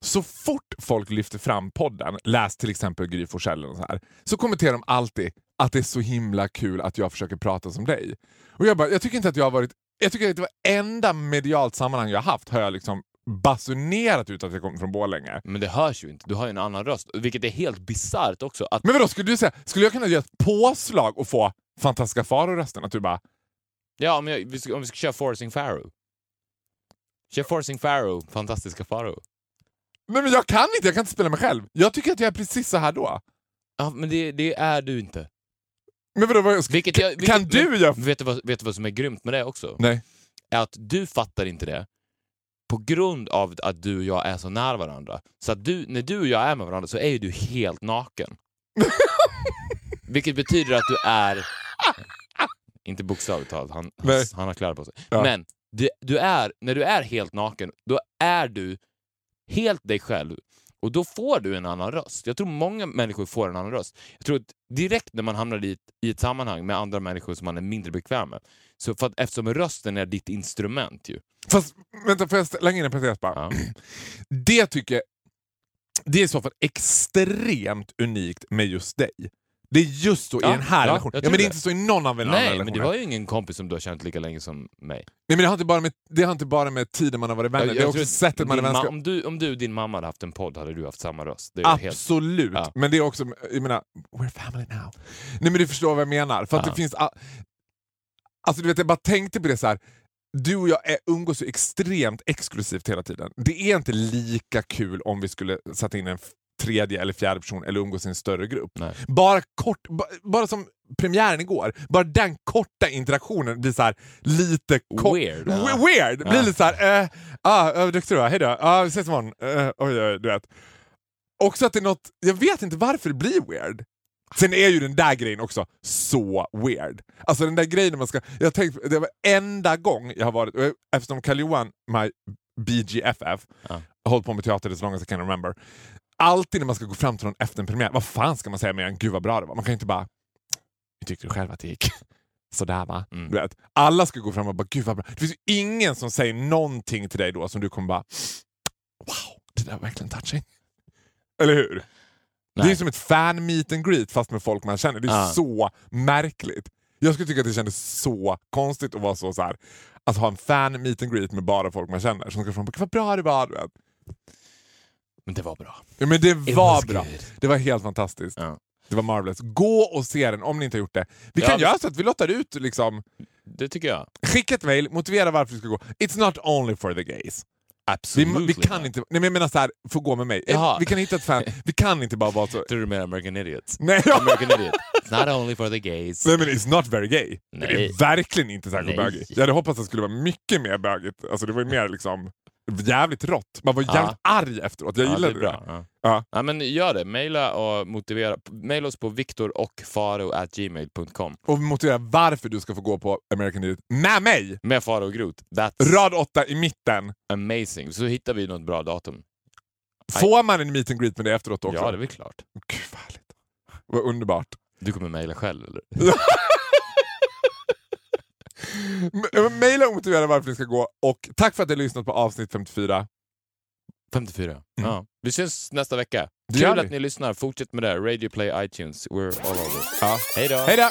Så fort folk lyfter fram podden, läs till exempel Gry Forssell och så här, så kommenterar de alltid att det är så himla kul att jag försöker prata som dig. Och jag, bara, jag tycker inte att jag har varit... Jag tycker att det var enda medialt sammanhang jag har haft har jag liksom basunerat ut att jag kommer från Borlänge. Men det hörs ju inte. Du har ju en annan röst. Vilket är helt bisarrt också. Att, Men vadå, skulle du säga, skulle jag kunna göra ett påslag och få fantastiska Faro-rösten? Att du bara, ja, om, jag, vi ska- om vi ska köra Forcing Pharaoh. Kör Forcing Pharaoh, fantastiska Pharaoh. nej men jag kan inte, jag kan inte spela mig själv. Jag tycker att jag är precis så här då. Ja, men det, det är du inte. Men vadå, vad, Vilket jag, vilket, kan du göra... Men, vet, du vad, vet du vad som är grymt med det också? Nej. Är att du fattar inte det på grund av att du och jag är så nära varandra. Så att du, när du och jag är med varandra så är ju du helt naken. Vilket betyder att du är... Inte bokstavligt talat, han, han, han har kläder på sig. Ja. Men du, du är, när du är helt naken, då är du helt dig själv. Och då får du en annan röst. Jag tror många människor får en annan röst. Jag tror att direkt när man hamnar i ett, i ett sammanhang med andra människor som man är mindre bekväm med, så för att, eftersom rösten är ditt instrument ju. Fast vänta, får jag slänga in en parentes bara? Ja. Det tycker jag det är i så fall extremt unikt med just dig. Det är just så Ja, i den här ja, relationen. jag Ja, men det är inte så i någon av mina Nej, men det var ju ingen kompis som du har känt lika länge som mig. Nej, men det har, inte bara med, det har inte bara med tiden man har varit vänner, Jag- det är jag också sättet man är vänskap. om, du, om du och din mamma hade haft en podd hade du haft samma röst. Helt... Absolut, Ja. men det är också, jag menar, we're family now. Nej men du förstår vad jag menar. För det finns... a- Alltså du vet, jag bara tänkte på det så här. Du och jag är, umgås ju extremt exklusivt hela tiden. Det är inte lika kul om vi skulle sätta in en tredje eller fjärde person eller umgås i en större grupp. Nej. Bara kort, ba, bara som premiären igår, bara den korta interaktionen blir så här lite Weird, We- ja. weird. Blir Ja. lite så här, eh, ah, uh, duktig du var, hejdå, ah, vi ses imorgon. Uh, oj, oj, du vet. Också att det är något, jag vet inte varför det blir weird. Sen är ju den där grejen också så weird. Alltså den där grejen man ska... Jag tänkte, det var enda gång jag har varit... Eftersom Karl-Johan, my BGFF, Ja. har hållit på med teater as long as I can remember. Alltid när man ska gå fram till någon efter en premiär, vad fan ska man säga mer än gud vad bra det var? Man kan ju inte bara... Hur tyckte du själv att det gick? Sådär va? Mm. Du vet, alla ska gå fram och bara gud vad bra. Det finns ju ingen som säger någonting till dig då som du kommer bara wow, det där var verkligen touching. Eller hur? Det är Nej. som ett fan meet and greet fast med folk man känner. Det är Ja. så märkligt. Jag skulle tycka att det kändes så konstigt att vara så, så här, att ha en fan meet and greet med bara folk man känner. Som ska fram och bara, vad bra det var. Du vet. Men det var bra. Ja, men det It var was bra. good. Det var helt fantastiskt. Ja. Det var marvelous. Gå och se den om ni inte har gjort det. Vi Ja, kan göra så att vi lottar ut liksom, Det tycker jag. Skicka ett mail, motivera varför du ska gå. It's not only for the gays. Vi, vi kan inte... Nej, men jag menar så här, få gå med mig. Jaha. Vi kan hitta ett fan. Vi kan inte bara vara så... Tror du menar American Idiots? Nej. American Idiot. It's not only for the gays. Nej men it's not very gay. Det Nej. är verkligen inte särskilt Nej. bögigt. Jag hade hoppats att det skulle vara mycket mer bögigt. Alltså det var ju mer liksom jävligt rått. Man var Ja. jävligt arg efteråt. Jag Ja, gillade det. det. Bra. Ja. Ja. Ja, men gör det. Maila och motivera. Maila oss på viktorochfaro.gmail.com Och motivera varför du ska få gå på American Idiot med mig. med Faro och Groth. That's Rad åtta i mitten. amazing. Så hittar vi något bra datum. Får man en meet and greet med det efteråt också? Ja, det är väl klart. Gud vad härligt. Vad underbart. Du kommer mejla själv eller? Maila och motivera varför ni ska gå. Och tack för att ni har lyssnat på avsnitt 54. 54. Ja. Vi ses nästa vecka. Mm. Det Kul att ni lyssnar. Fortsätt med det. Radio Play, iTunes. We're all over. Ja. Hej då! Hej då!